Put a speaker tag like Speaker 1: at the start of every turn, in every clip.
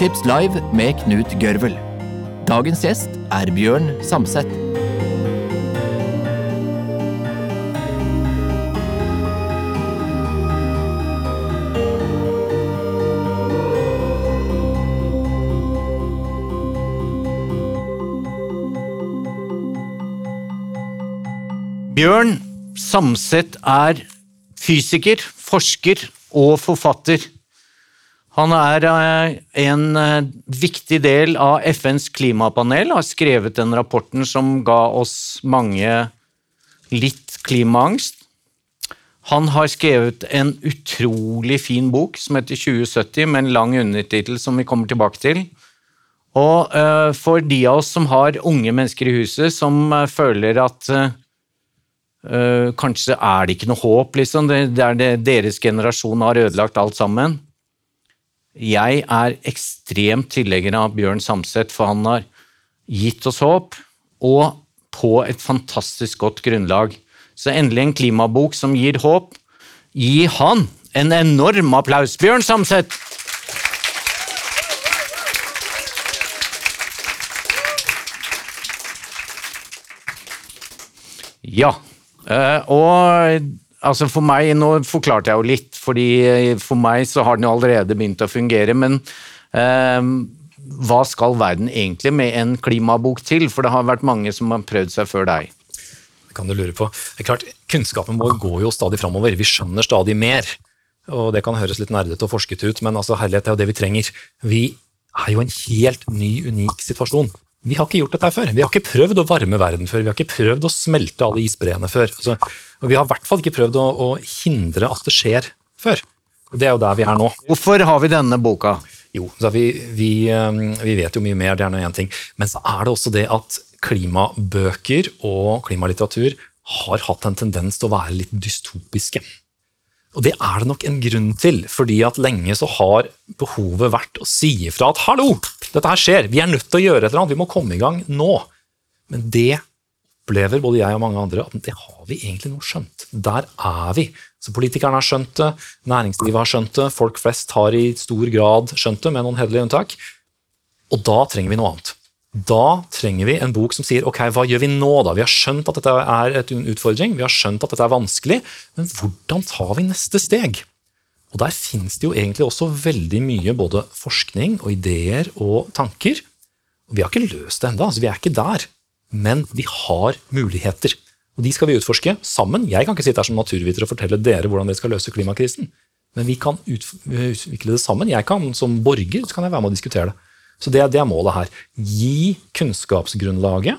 Speaker 1: Boktips live med Knut Gørvel. Dagens gjest er Bjørn Samset.
Speaker 2: Bjørn Samset er fysiker, forsker og forfatter. Han er eh, en eh, viktig del av FNs klimapanel, har skrevet den rapporten som ga oss mange litt klimaangst. Han har skrevet en utrolig fin bok som heter 2070, med en lang undertittel som vi kommer tilbake til. Og uh, for de av oss som har unge mennesker i huset, som føler at kanskje er det ikke noe håp, liksom. Det er det, deres generasjon har ødelagt alt sammen. Jeg er ekstremt tilhenger av Bjørn Samset, for han har gitt oss håp, og på et fantastisk godt grunnlag. Så endelig en klimabok som gir håp. Gi han en enorm applaus, Bjørn Samset! Ja. eh, Og altså for meg, nå forklarte jeg jo litt, fordi for meg så har den jo allerede begynt å fungere, men eh, hva skal verden egentlig med en klimabok til? For det har vært mange som har prøvd seg før deg.
Speaker 3: Det kan du lure på. Det er klart, Kunnskapen vår går jo stadig framover. Vi skjønner stadig mer. Og Det kan høres litt nerdete og forsket ut, men altså, herlighet er jo det vi trenger. Vi er jo en helt ny, unik situasjon. Vi har ikke gjort dette før. Vi har ikke prøvd å varme verden før. Vi har ikke prøvd å smelte alle isbreene før. Altså, og vi har i hvert fall ikke prøvd å, å hindre at det skjer før. Det er jo der vi er nå.
Speaker 2: Hvorfor har vi denne boka?
Speaker 3: Jo, så vi, vi, eh, vi vet jo mye mer, det er nå én ting. Men så er det også det at klimabøker og klimalitteratur har hatt en tendens til å være litt dystopiske. Og det er det nok en grunn til, fordi at lenge så har behovet vært å si ifra at 'hallo, dette her skjer, vi er nødt til å gjøre et eller annet, vi må komme i gang nå'. Men det opplever både jeg og mange andre at det har vi egentlig nå skjønt. Der er vi. Så Politikerne har skjønt det, næringslivet har skjønt det, folk flest har i stor grad skjønt det, med noen hederlige unntak. Og da trenger vi noe annet. Da trenger vi en bok som sier ok, hva gjør vi nå da? Vi har skjønt at dette er en utfordring, vi har skjønt at dette er vanskelig, men hvordan tar vi neste steg? Og Der finnes det jo egentlig også veldig mye både forskning og ideer og tanker. Vi har ikke løst det ennå, altså vi er ikke der, men vi har muligheter. Og De skal vi utforske sammen. Jeg kan ikke sitte her som naturviter og fortelle dere hvordan dere skal løse klimakrisen, men vi kan utvikle det sammen. Jeg kan Som borger så kan jeg være med og diskutere det. Så det, det er målet her. Gi kunnskapsgrunnlaget,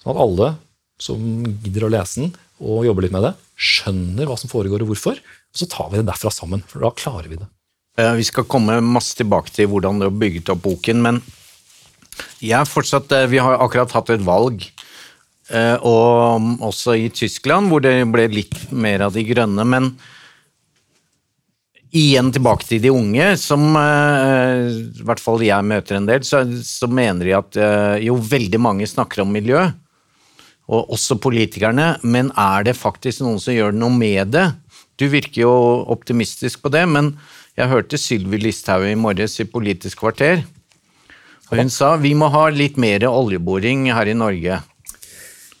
Speaker 3: sånn at alle som gidder å lese den og jobber litt med det, skjønner hva som foregår og hvorfor. Så tar vi det derfra sammen, for da klarer vi det.
Speaker 2: Eh, Vi skal komme masse tilbake til hvordan du har bygget opp boken, men jeg fortsatt, eh, vi har akkurat hatt et valg, eh, og også i Tyskland, hvor det ble litt mer av de grønne, men igjen tilbake til de unge, som i hvert fall jeg møter en del, så, så mener de at jo veldig mange snakker om miljø, og også politikerne, men er det faktisk noen som gjør noe med det? Du virker jo optimistisk på det, men jeg hørte Sylvi Listhaug i morges i Politisk kvarter, og hun sa vi må ha litt mer oljeboring her i Norge.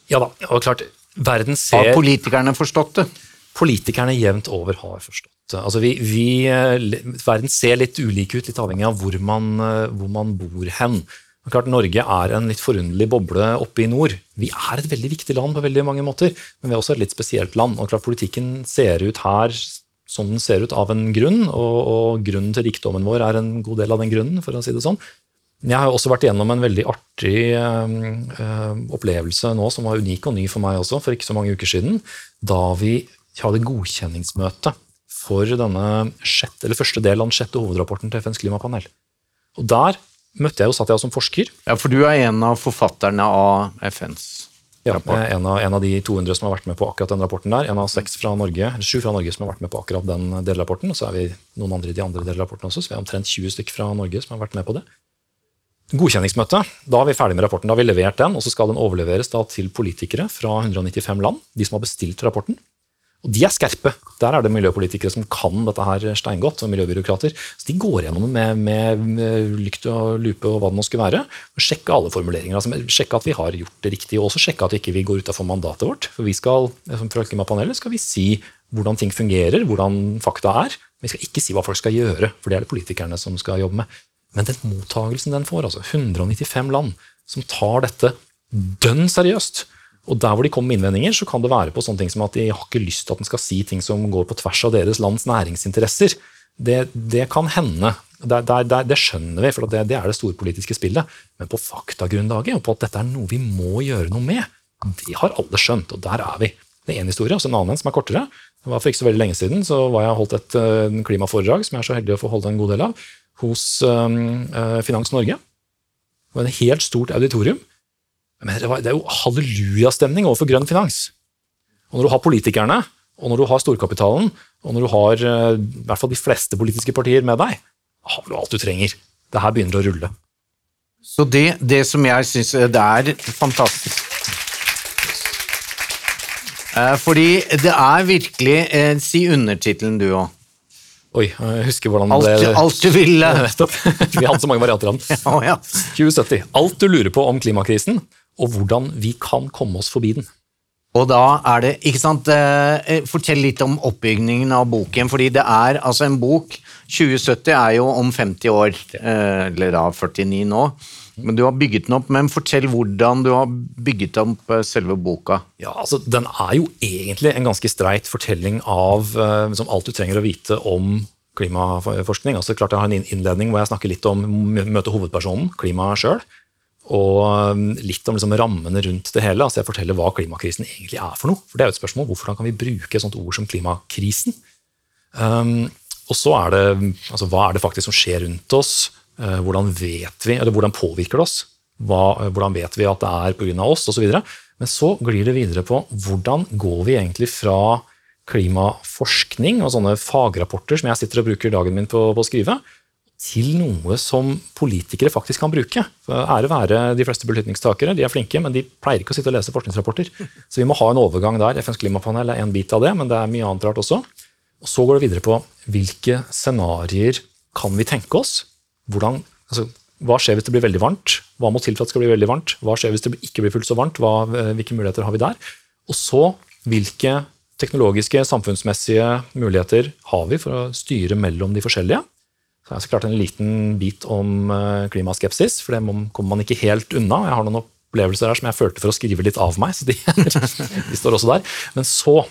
Speaker 3: Ja da, og klart, verden
Speaker 2: Har politikerne forstått det?
Speaker 3: Politikerne jevnt over har forstått det. Altså vi, vi, eh, verden ser litt ulik ut, litt avhengig av hvor man, eh, hvor man bor hen. Klart, Norge er en litt forunderlig boble oppe i nord. Vi er et veldig viktig land på veldig mange måter, men vi er også et litt spesielt land. Og klart, Politikken ser ut her som den ser ut av en grunn, og, og grunnen til rikdommen vår er en god del av den grunnen, for å si det sånn. Jeg har også vært igjennom en veldig artig øh, opplevelse nå, som var unik og ny for meg også, for ikke så mange uker siden, da vi hadde godkjenningsmøte for denne sjette, første del av den sjette hovedrapporten til FNs klimapanel. Og Der møtte jeg jo, jeg som forsker.
Speaker 2: Ja, for du er en av forfatterne av FNs
Speaker 3: Ja,
Speaker 2: rapport.
Speaker 3: en, av, en av de 200 som har vært med på akkurat den rapporten der. En av seks fra Norge, eller sju fra Norge som har vært med på akkurat den delrapporten. Og så er vi noen andre i de andre delrapportene også, så vi er omtrent 20 stykker fra Norge som har vært med på det. Godkjenningsmøte. Da er vi ferdig med rapporten. Da har vi levert den, og så skal den overleveres da til politikere fra 195 land, de som har bestilt rapporten. Og de er skerpe. Der er det miljøpolitikere som kan dette her steingodt, og miljøbyråkrater. Så de går gjennom det med, med, lykt og lupe og hva det nå skulle være. og Sjekke alle formuleringer. altså Sjekke at vi har gjort det riktig, og også sjekke at vi ikke går utafor mandatet vårt. For vi skal, som fra Klimapanelet skal vi si hvordan ting fungerer, hvordan fakta er. Vi skal ikke si hva folk skal gjøre, for det er det politikerne som skal jobbe med. Men den mottagelsen den får, altså 195 land som tar dette dønn seriøst, og der hvor de kommer med innvendinger, så kan det være på sånne ting som at de har ikke lyst til at den skal si ting som går på tvers av deres lands næringsinteresser. Det, det kan hende. Det, det, det, skjønner vi, for det, det, er det store politiske spillet. Men på faktagrunnlaget og på at dette er noe vi må gjøre noe med, det har alle skjønt, og der er vi. Det er én historie, og så en annen som er kortere. Det var For ikke så veldig lenge siden så var jeg holdt et uh, klimaforedrag som jeg er så heldig å få holde en god del av, hos um, uh, Finans Norge. Det var et helt stort auditorium men det, er jo hallelujastemning overfor grønn finans. Og når du har politikerne, og når du har storkapitalen, og når du har eh, i hvert fall de fleste politiske partier med deg, har du alt du trenger. Det her begynner å rulle.
Speaker 2: Så det, det som jeg syns eh, Det er fantastisk. Eh, fordi det er virkelig Si undertittelen, du òg.
Speaker 3: Oi, jeg husker hvordan
Speaker 2: alt,
Speaker 3: det
Speaker 2: Alt du ville.
Speaker 3: Vi hadde så mange varianter av den.
Speaker 2: Ja, ja.
Speaker 3: 2070. Alt du lurer på om klimakrisen, og hvordan vi kan komme oss forbi den.
Speaker 2: Og da er det, ikke sant, eh, Fortell litt om oppbyggingen av boken. fordi det er altså en bok 2070 er jo om 50 år, eh, eller da 49 nå. Men du har bygget den opp, men fortell hvordan du har bygget opp eh, selve boka.
Speaker 3: Ja, altså Den er jo egentlig en ganske streit fortelling av liksom, alt du trenger å vite om klimaforskning. Altså klart Jeg har en innledning hvor jeg snakker litt om møte hovedpersonen, klimaet sjøl og um, litt om liksom rammene rundt det hele. altså Jeg forteller hva klimakrisen egentlig er for noe. For det er jo et spørsmål, Hvorfor kan vi bruke et sånt ord som klimakrisen? Um, og så er det altså, hva er det faktisk som skjer rundt oss? Uh, hvordan vet vi, eller hvordan påvirker det oss? Hva, uh, hvordan vet vi at det er pga. oss, osv. Men så glir det videre på hvordan går vi egentlig fra klimaforskning og sånne fagrapporter som jeg sitter og bruker dagen min på, på å skrive, til noe som politikere faktisk kan bruke. Ære være de fleste beslutningstakere, de er flinke, men de pleier ikke å sitte og lese forskningsrapporter. Så vi må ha en overgang der. FNs klimapanel er en bit av det, men det er mye annet rart også. Og Så går det videre på hvilke scenarioer kan vi tenke oss? Hvordan, altså, hva skjer hvis det blir veldig varmt? Hva må til for at det skal bli veldig varmt? Hva skjer hvis det ikke blir fullt så varmt? Hva, eh, hvilke muligheter har vi der? Og så hvilke teknologiske, samfunnsmessige muligheter har vi for å styre mellom de forskjellige? Så er så klart en liten bit om eh, klimaskepsis, for det kommer man ikke helt unna. Jeg har noen opplevelser her som jeg følte for å skrive litt av meg, så de, de står også der. Men så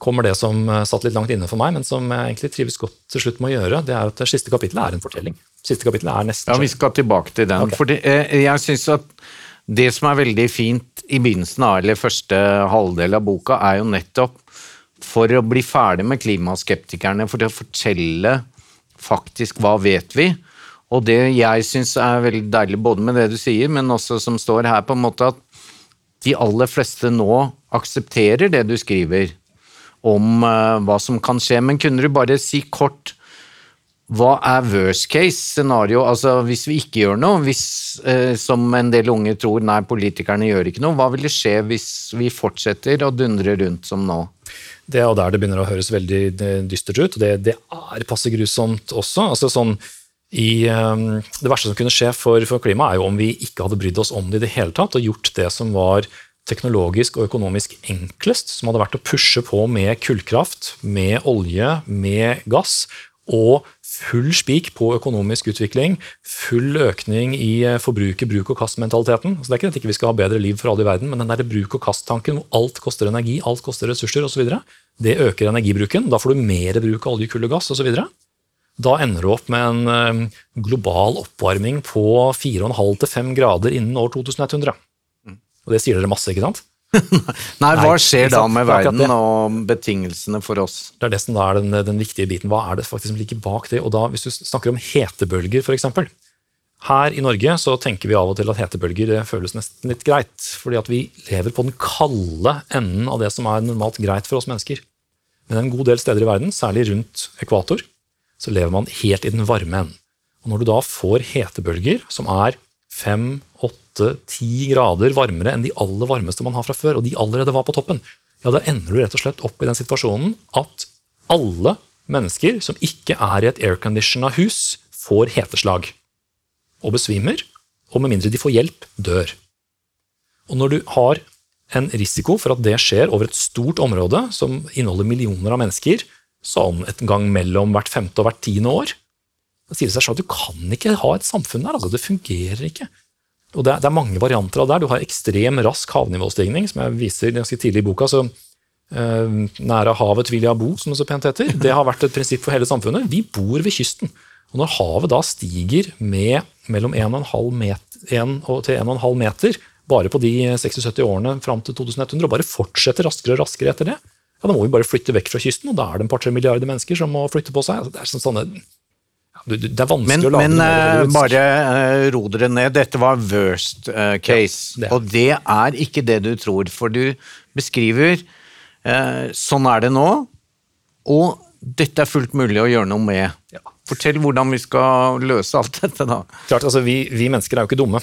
Speaker 3: kommer det som eh, satt litt langt inne for meg, men som jeg egentlig trives godt til slutt med å gjøre. Det er at det siste kapittelet er en fortelling. Siste kapittelet er nesten
Speaker 2: Ja, Vi skal tilbake til den. Okay. For eh, jeg synes at det som er veldig fint i begynnelsen av eller første halvdel av boka, er jo nettopp for å bli ferdig med klimaskeptikerne, for å fortelle faktisk hva vet vi? Og det jeg syns er veldig deilig både med det du sier, men også som står her, på en måte at de aller fleste nå aksepterer det du skriver om uh, hva som kan skje. Men kunne du bare si kort hva er worst case scenario? Altså hvis vi ikke gjør noe, hvis, uh, som en del unge tror nei, politikerne gjør ikke noe, hva vil det skje hvis vi fortsetter å dundre rundt som nå?
Speaker 3: Det er der det begynner å høres veldig dystert ut. og Det, det er passe grusomt også. Altså sånn, i, um, det verste som kunne skje for, for klimaet, er jo om vi ikke hadde brydd oss om det i det hele tatt, og gjort det som var teknologisk og økonomisk enklest, som hadde vært å pushe på med kullkraft, med olje, med gass, og full spik på økonomisk utvikling, full økning i forbruket, bruk og kast-mentaliteten. Så Det er ikke at ikke vi skal ha bedre liv for alle i verden, men den der bruk og kast-tanken hvor alt koster energi, alt koster ressurser osv., det øker energibruken. Da får du mer bruk av olje, kull og gass osv. Da ender du opp med en eh, global oppvarming på 4,5-5 grader innen år 2100. Og det sier dere masse, ikke sant?
Speaker 2: Nei, hva skjer da med verden og betingelsene for oss?
Speaker 3: Det er det som er den, den, viktige biten. Hva er det faktisk som ligger bak det? Og da, Hvis du snakker om hetebølger, f.eks. Her i Norge så tenker vi av og til at hetebølger eh, føles nesten litt greit. Fordi at vi lever på den kalde enden av det som er normalt greit for oss mennesker. Men en god del steder i verden, særlig rundt ekvator, så lever man helt i den varme enden. Og når du da får hetebølger som er 5, 8, åtte-ti grader varmere enn de aller varmeste man har fra før, og de allerede var på toppen, ja, da ender du rett og slett opp i den situasjonen at alle mennesker som ikke er i et airconditioned hus, får heteslag og besvimer, og med mindre de får hjelp, dør. Og når du har en risiko for at det skjer over et stort område som inneholder millioner av mennesker, sånn et gang mellom hvert femte og hvert tiende år, da sier det seg selv at du kan ikke ha et samfunn der. Altså, det fungerer ikke. Og det er, det er mange varianter av det. Du har ekstrem rask havnivåstigning, som jeg viser ganske tidlig i boka. så eh, Nære havet vil jeg bo, som det så pent heter. Det har vært et prinsipp for hele samfunnet. Vi bor ved kysten. Og når havet da stiger med mellom 1,5 meter, 1 til 1,5 meter bare på de 60-70 årene fram til 2100, og bare fortsetter raskere og raskere etter det, ja, da må vi bare flytte vekk fra kysten, og da er det en par-tre milliarder mennesker som må flytte på seg. Altså, det er sånn, sånne det er vanskelig
Speaker 2: men,
Speaker 3: å lage
Speaker 2: Men
Speaker 3: det
Speaker 2: Men bare uh, ro dere ned. Dette var worst uh, case.
Speaker 3: Ja, det.
Speaker 2: Og det er ikke det du tror, for du beskriver sånn er det nå, og dette er fullt mulig å gjøre noe med.
Speaker 3: Ja.
Speaker 2: Fortell hvordan vi skal løse alt dette, da.
Speaker 3: Klart, altså, vi, vi mennesker er jo ikke dumme.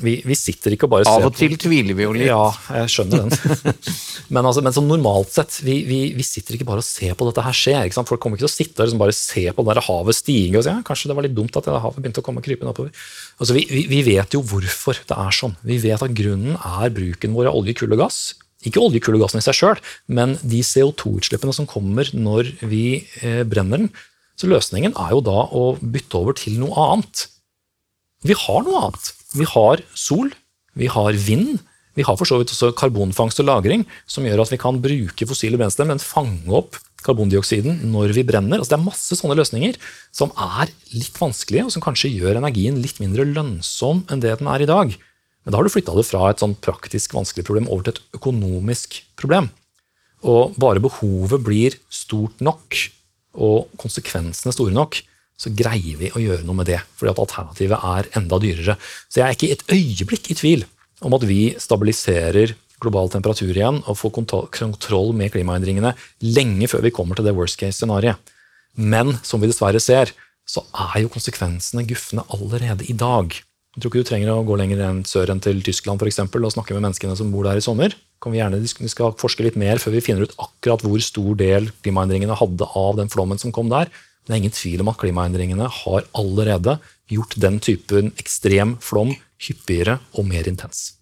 Speaker 3: Vi, vi, sitter ikke og bare ser
Speaker 2: Av og til tviler vi jo litt.
Speaker 3: Ja, jeg skjønner den. men, altså, men sånn normalt sett, vi, vi, vi, sitter ikke bare og ser på dette her skje. Folk kommer ikke til å sitte og liksom bare se på det der havet stige og si ja, kanskje det var litt dumt at det havet begynte å komme krypende oppover. Altså, vi, vet jo hvorfor det er sånn. Vi vet at grunnen er bruken vår av olje, kull og gass. Ikke olje, kull og gassen i seg sjøl, men de CO2-utslippene som kommer når vi eh, brenner den. Så løsningen er jo da å bytte over til noe annet. Vi har noe annet. Vi har sol, vi har vind, vi har for så vidt også karbonfangst og -lagring, som gjør at vi kan bruke fossile brensler, men fange opp karbondioksiden når vi brenner. Altså det er masse sånne løsninger som er litt vanskelige, og som kanskje gjør energien litt mindre lønnsom enn det den er i dag. Men da har du flytta det fra et sånn praktisk vanskelig problem over til et økonomisk problem. Og bare behovet blir stort nok, og konsekvensene store nok, så greier vi å gjøre noe med det. fordi at alternativet er enda dyrere. Så jeg er ikke et øyeblikk i tvil om at vi stabiliserer global temperatur igjen og får kontroll med klimaendringene lenge før vi kommer til det worst case-scenarioet. Men som vi dessverre ser, så er jo konsekvensene gufne allerede i dag. Jeg tror ikke du trenger å gå lenger sør enn til Tyskland for eksempel, og snakke med menneskene som bor der i sommer. Kan vi gjerne vi skal forske litt mer før vi finner ut akkurat hvor stor del klimaendringene hadde av den flommen som kom der. Det er ingen tvil om at klimaendringene har allerede gjort den typen ekstrem flom hyppigere og mer intens.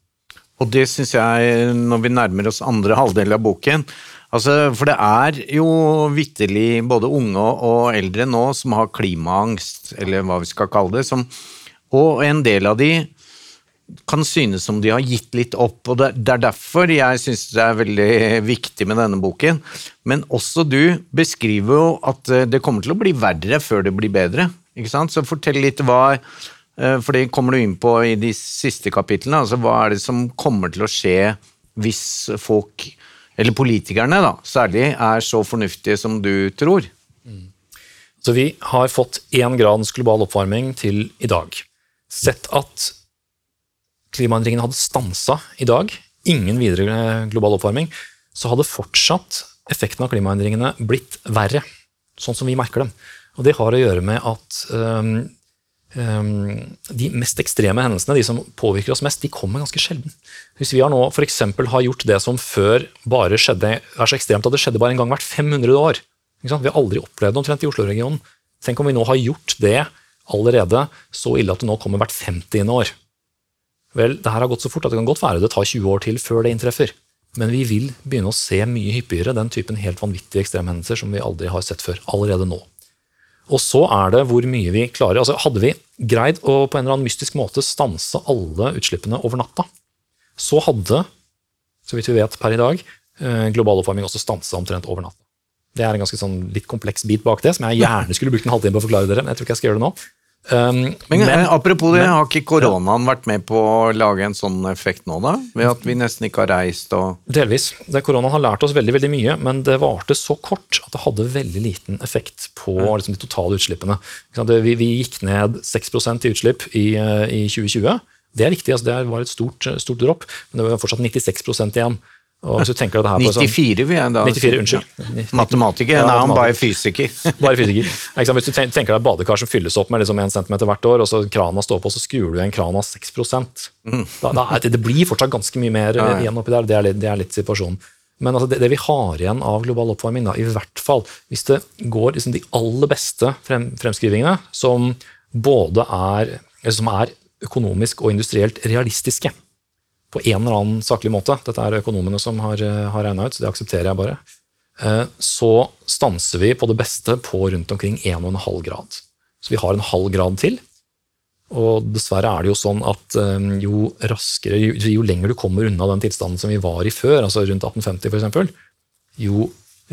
Speaker 2: Og det syns jeg, når vi nærmer oss andre halvdel av boken altså, For det er jo vitterlig både unge og eldre nå som har klimaangst, eller hva vi skal kalle det. Som, og en del av de kan synes som de har gitt litt opp, og det, er derfor jeg syns det er veldig viktig med denne boken. Men også du beskriver jo at eh, det kommer til å bli verre før det blir bedre. ikke sant? Så fortell litt hva eh, For det kommer du inn på i de siste kapitlene. altså Hva er det som kommer til å skje hvis folk, eller politikerne da, særlig, er så fornuftige som du tror?
Speaker 3: Så vi har fått én grads global oppvarming til i dag. Sett at klimaendringene hadde stansa i dag, ingen videre global oppvarming, så hadde fortsatt effekten av klimaendringene blitt verre, sånn som vi merker dem. Og det har å gjøre med at um, um, de mest ekstreme hendelsene, de som påvirker oss mest, de kommer ganske sjelden. Hvis vi har nå f.eks. har gjort det som før bare skjedde, er så ekstremt at det skjedde bare en gang hvert 500 år Vi har aldri opplevd det omtrent i Oslo-regionen. Tenk om vi nå har gjort det allerede så ille at det nå kommer hvert 50. år. Vel, det her har gått så fort at det kan godt være det tar 20 år til før det inntreffer. Men vi vil begynne å se mye hyppigere den typen helt vanvittige ekstremhendelser som vi aldri har sett før. allerede nå. Og så er det hvor mye vi klarer. Altså, hadde vi greid å på en eller annen mystisk måte stanse alle utslippene over natta, så hadde, så vidt vi vet per i dag, eh, global oppvarming også stansa omtrent over natta. Det er en ganske sånn litt kompleks bit bak det, som jeg gjerne skulle brukt en halvtime på å forklare dere. men jeg tror ikke jeg skal gjøre det nå.
Speaker 2: Um, men, men, apropos det, men, har ikke koronaen vært med på å lage en sånn effekt nå, da? Ved at vi nesten ikke har reist og
Speaker 3: Delvis. Det, koronaen har lært oss veldig veldig mye, men det varte så kort at det hadde veldig liten effekt på liksom, de totale utslippene. Vi, vi, gikk ned 6 i utslipp i, eh, i 2020. Det er riktig, altså, det var et stort, stort dropp, men det var fortsatt 96% igjen.
Speaker 2: Og hvis du tenker det her på 94 vil jeg da
Speaker 3: 94, unnskyld.
Speaker 2: Matematiker? Ja, nei, han bare fysiker.
Speaker 3: bare fysiker. Hvis du tenker deg badekar som fylles opp med liksom 1 cm hvert år, og så krana står på, så skrur du igjen krana av 6 mm. da, da, Det blir fortsatt ganske mye mer ja, ja. igjen oppi der. Det er, litt, det er litt situasjonen. Men altså det, det, vi har igjen av global oppvarming, da, i hvert fall hvis det går liksom de aller beste frem, fremskrivingene, som både er, som er økonomisk og industrielt realistiske på en eller annen saklig måte, dette er økonomene som har, har regna ut, så det aksepterer jeg bare, eh, så stanser vi på det beste på rundt omkring 1,5 grad. Så vi har en halv grad til. Og dessverre er det jo sånn at eh, jo raskere, jo, jo lenger du kommer unna den tilstanden som vi var i før, altså rundt 1850 f.eks., jo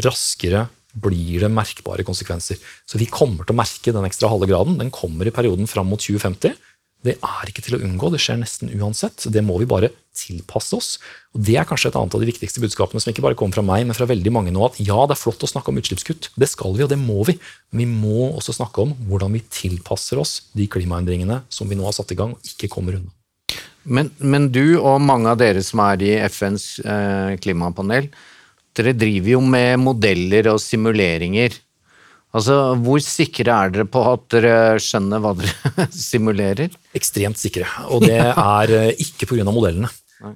Speaker 3: raskere blir det merkbare konsekvenser. Så vi kommer til å merke den ekstra halve graden. Den kommer i perioden fram mot 2050. Det er ikke til å unngå, det skjer nesten uansett. Det må vi bare tilpasse oss. Og Det er kanskje et annet av de viktigste budskapene som ikke bare kommer fra meg, men fra veldig mange nå, at ja, det er flott å snakke om utslippskutt. Det skal vi, og det må vi. Men vi må også snakke om hvordan vi tilpasser oss de klimaendringene som vi nå har satt i gang, og ikke kommer unna.
Speaker 2: Men, men du og mange av dere som er i FNs eh, klimapanel, dere driver jo med modeller og simuleringer. Altså, Hvor sikre er dere på at dere skjønner hva dere simulerer?
Speaker 3: Ekstremt sikre, og det er eh, ikke pga. modellene.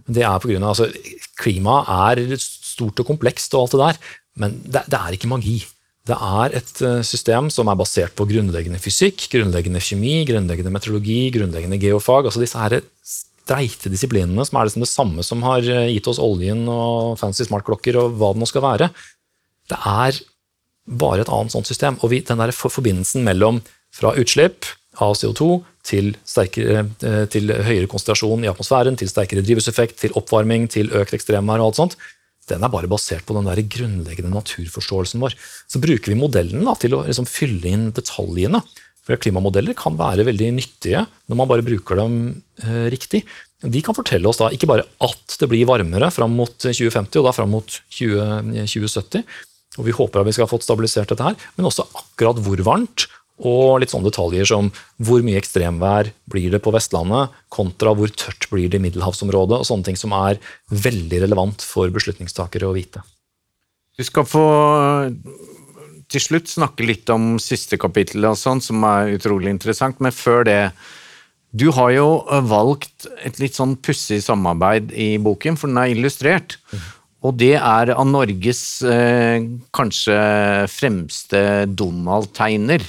Speaker 3: Det er på grunn av, altså, Klima er stort og komplekst, og alt det der, men det, det er ikke magi. Det er et eh, system som er basert på grunnleggende fysikk, grunnleggende kjemi, grunnleggende meteorologi, grunnleggende geofag. altså disse her streite disiplinene som er liksom det samme som har eh, gitt oss oljen og fancy smartklokker og hva det nå skal være. Det er bare et annet sånt system. Og vi, den der forbindelsen mellom fra utslipp av CO2 til, sterkere, eh, til høyere konsentrasjon i atmosfæren, til sterkere drivhuseffekt, til oppvarming, til økt ekstremvær og alt sånt, den er bare basert på den der grunnleggende naturforståelsen vår. Så bruker vi modellen da, til å liksom fylle inn detaljene. For Klimamodeller kan være veldig nyttige når man bare bruker dem eh, riktig. De kan fortelle oss da ikke bare at det blir varmere fram mot 2050 og da fram mot 20, 2070, og vi håper at vi skal ha fått stabilisert dette her, men også akkurat hvor varmt. Og litt sånne detaljer som hvor mye ekstremvær blir det på Vestlandet, kontra hvor tørt blir det i middelhavsområdet, og sånne ting som er veldig relevant for beslutningstakere å vite.
Speaker 2: Du skal få til slutt snakke litt om siste kapittel, og sånt, som er utrolig interessant. Men før det Du har jo valgt et litt sånn pussig samarbeid i boken, for den er illustrert. Og det er av Norges eh, kanskje fremste Donald-tegner.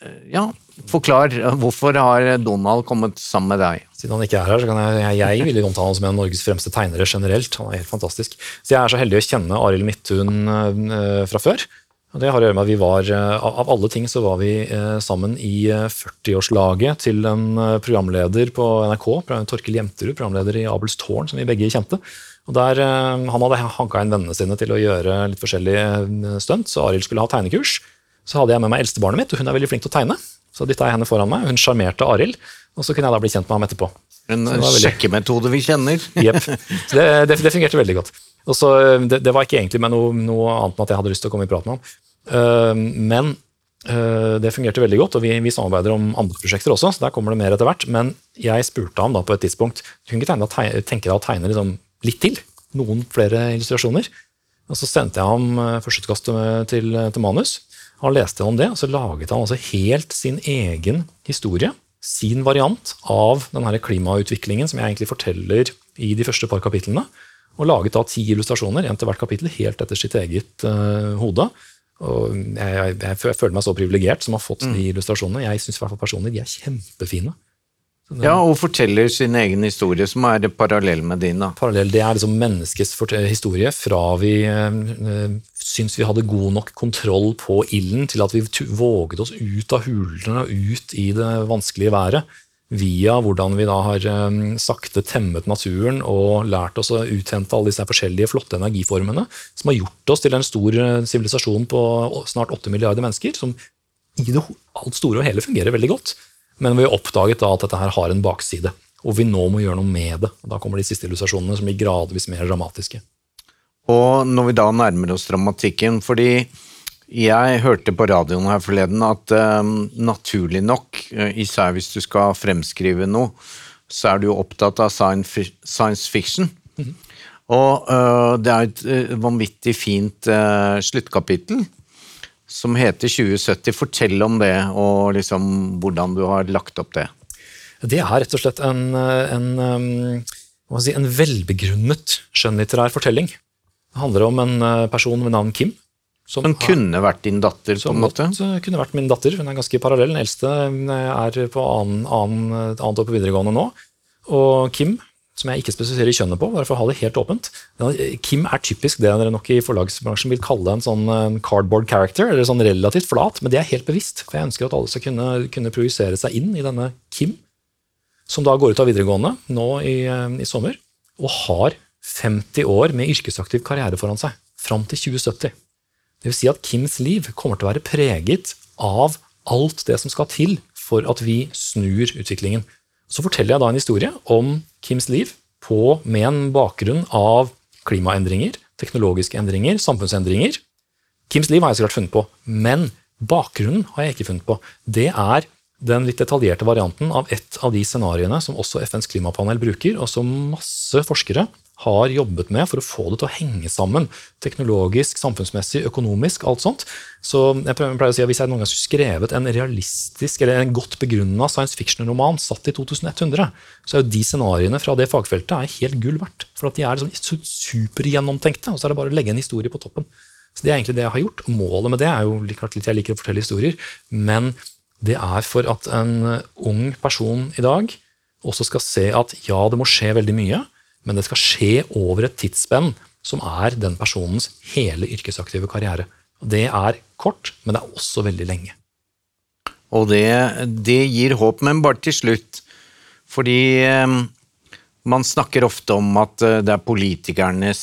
Speaker 2: Eh, ja, forklar. Hvorfor har Donald kommet sammen med deg?
Speaker 3: Siden han ikke er her, så kan jeg, jeg vil omtale han som en av Norges fremste tegnere generelt. Han er helt fantastisk. Så jeg er så heldig å kjenne Arild Midthun eh, fra før. Og det har å gjøre med at vi var, uh, Av alle ting så var vi sammen i 40-årslaget til en programleder på NRK, Torkil Jemterud, programleder i Abels tårn, som vi begge kjente. Og der, Han hadde hanka inn vennene sine til å gjøre litt forskjellige stunt, så Arild skulle ha tegnekurs. Så hadde jeg med meg eldstebarnet mitt, og hun er veldig flink til å tegne. Så dytta jeg henne foran meg. Hun sjarmerte Arild. Og så kunne jeg da bli kjent med ham etterpå.
Speaker 2: En veldig... sjekkemetode vi kjenner.
Speaker 3: Jepp. Det, det, det, fungerte veldig godt. Og så, det, det, var ikke egentlig med noe, noe, annet enn at jeg hadde lyst til å komme i prat med ham. Uh, men uh, det fungerte veldig godt, og vi, vi, samarbeider om andre prosjekter også. så der kommer det mer etter hvert, Men jeg spurte ham da på et tidspunkt du kunne ikke tenke deg å tegne liksom litt til. Noen flere illustrasjoner. Og Så sendte jeg ham førsteutkastet til, til, manus. Han leste om det, og så laget han altså helt sin egen historie sin variant av denne klimautviklingen som jeg egentlig forteller i de første par kapitlene. Og laget da ti illustrasjoner, én til hvert kapittel, helt etter sitt eget uh, hode. Og jeg, jeg, jeg, føler meg så privilegert som har fått de mm. illustrasjonene. Jeg syns personlig de er kjempefine.
Speaker 2: Ja, og forteller sin egen historie, som er parallell med din. da.
Speaker 3: Parallell, Det er liksom menneskets historie fra vi øh, syns vi hadde god nok kontroll på ilden, til at vi våget oss ut av hulene og ut i det vanskelige været. Via hvordan vi da har øh, sakte temmet naturen og lært oss å uthente alle disse forskjellige flotte energiformene, som har gjort oss til en stor sivilisasjon på snart åtte milliarder mennesker, som i det alt store og hele fungerer veldig godt. Men vi oppdaget da at dette her har en bakside, og vi nå må gjøre noe med det. Da kommer de siste illustrasjonene som blir gradvis mer dramatiske.
Speaker 2: Og når vi da nærmer oss dramatikken, fordi jeg hørte på radioen her forleden at um, naturlig nok, uh, især hvis du skal fremskrive noe, så er du jo opptatt av science fiction. Mm -hmm. Og uh, det er et uh, vanvittig fint uh, sluttkapittel som heter 2070. Fortell om det, og liksom hvordan du har lagt opp det.
Speaker 3: Det er rett og slett en, en, um, si, en velbegrunnet skjønnlitterær fortelling. Det handler om en eh, person ved navn Kim.
Speaker 2: Som, som kunne vært din datter, på en måte?
Speaker 3: Som kunne vært min datter. Hun er ganske parallell. Den eldste er på annen, annen, annet år på videregående nå. Og Kim, som jeg ikke spesifiserer kjønnet på, bare for å ha det helt åpent Kim er typisk det dere nok i forlagsbransjen vil kalle en sånn eh, cardboard character, eller sånn relativt flat, men det er helt bevisst. For jeg ønsker at alle skal kunne, kunne projisere seg inn i denne Kim, som da går ut av videregående nå i, eh, i sommer, og har 50 år med yrkesaktiv karriere foran seg. Fram til 2070. Det vil si at Kims liv kommer til å være preget av alt det som skal til for at vi snur utviklingen. Så forteller jeg da en historie om Kims liv på, med en bakgrunn av klimaendringer, teknologiske endringer, samfunnsendringer. Kims liv har jeg så klart funnet på, men bakgrunnen har jeg ikke funnet på. Det er den litt detaljerte varianten av et av de scenarioene som også FNs klimapanel bruker, og som masse forskere har jobbet med for å få det til å henge sammen. Teknologisk, samfunnsmessig, økonomisk, alt sånt. Så jeg pleier å si at Hvis jeg noen gang skulle skrevet en realistisk eller en godt begrunna science fiction-roman satt i 2100, så er jo de scenarioene fra det fagfeltet er helt gull verdt. For de er sånn supergjennomtenkte, og så er det bare å legge en historie på toppen. Så Det er egentlig det jeg har gjort. Målet med det er jo litt jeg liker å fortelle historier, men det er for at en ung person i dag også skal se at ja, det må skje veldig mye men det skal skje over et tidsspenn som er den personens hele yrkesaktive karriere. Det er kort, men det er også veldig lenge.
Speaker 2: Og det, det gir håp, men bare til slutt. Fordi eh, man snakker ofte om at eh, det er politikernes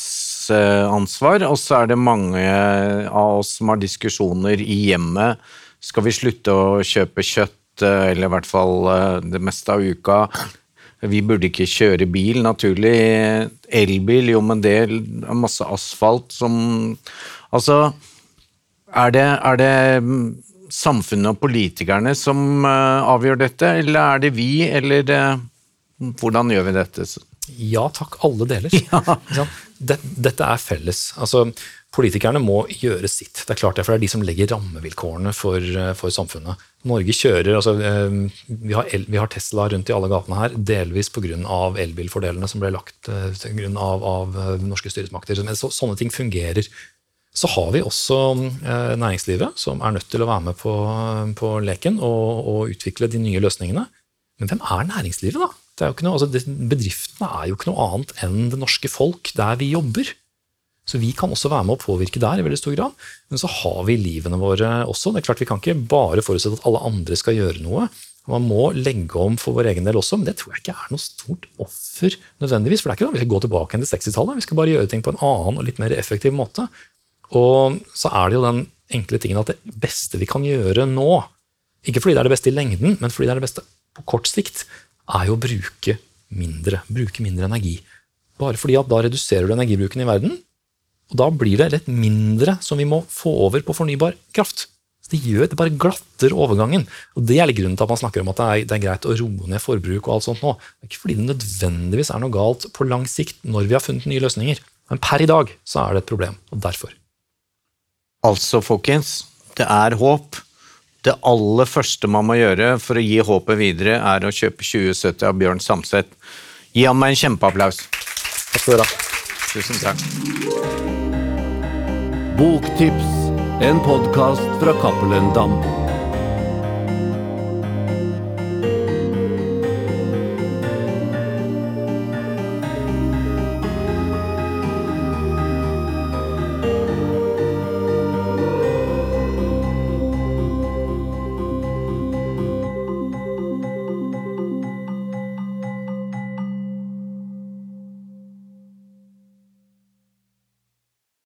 Speaker 2: eh, ansvar, og så er det mange av oss som har diskusjoner i hjemmet. Skal vi slutte å kjøpe kjøtt, eller i hvert fall det meste av uka? Vi burde ikke kjøre bil, naturlig. Elbil, jo, men det er masse asfalt som Altså, er det, er det samfunnet og politikerne som uh, avgjør dette, eller er det vi, eller uh, hvordan gjør vi dette?
Speaker 3: Ja takk, alle deler. Ja. Dette er felles. Altså, Politikerne må gjøre sitt. Det er klart det, for det er de som legger rammevilkårene for, eh, for samfunnet. Norge kjører, altså, eh, vi, har el, vi, har Tesla rundt i alle gatene her, delvis pga. elbilfordelene som ble lagt pga. grunn av, av norske styresmakter. Så, sånne ting fungerer. Så har vi også eh, næringslivet, som er nødt til å være med på, på leken og, og, utvikle de nye løsningene. Men hvem er næringslivet, da? Noe, altså, bedriftene er jo ikke noe annet enn det norske folk der vi jobber. Så vi kan også være med å påvirke der i veldig stor grad. Men så har vi livene våre også. Det er klart Vi kan ikke bare forutsette at alle andre skal gjøre noe. Man må legge om for vår egen del også, men det tror jeg ikke er noe stort offer nødvendigvis. For det er ikke noe, vi skal gå tilbake til 60-tallet. Vi skal bare gjøre ting på en annen og litt mer effektiv måte. Og så er det jo den enkle tingen at det beste vi kan gjøre nå, ikke fordi det er det beste i lengden, men fordi det er det beste på kort sikt, er jo å bruke mindre. Bruke mindre energi. Bare fordi at da reduserer du energibruken i verden, og Da blir det rett mindre som vi må få over på fornybar kraft. Så det gjør det bare glatter overgangen. Og Det er litt grunnen til at man snakker om at det er, det er, greit å roe ned forbruk. og alt sånt nå. Det er ikke fordi det nødvendigvis er noe galt på lang sikt når vi har funnet nye løsninger. Men per i dag så er det et problem, og derfor.
Speaker 2: Altså, folkens, det er håp. Det aller første man må gjøre for å gi håpet videre, er å kjøpe 2070 av Bjørn Samset. Gi ham en kjempeapplaus.
Speaker 3: Takk skal du ha.
Speaker 2: Tusen takk.
Speaker 1: Boktips, en podkast fra Cappelen Dam.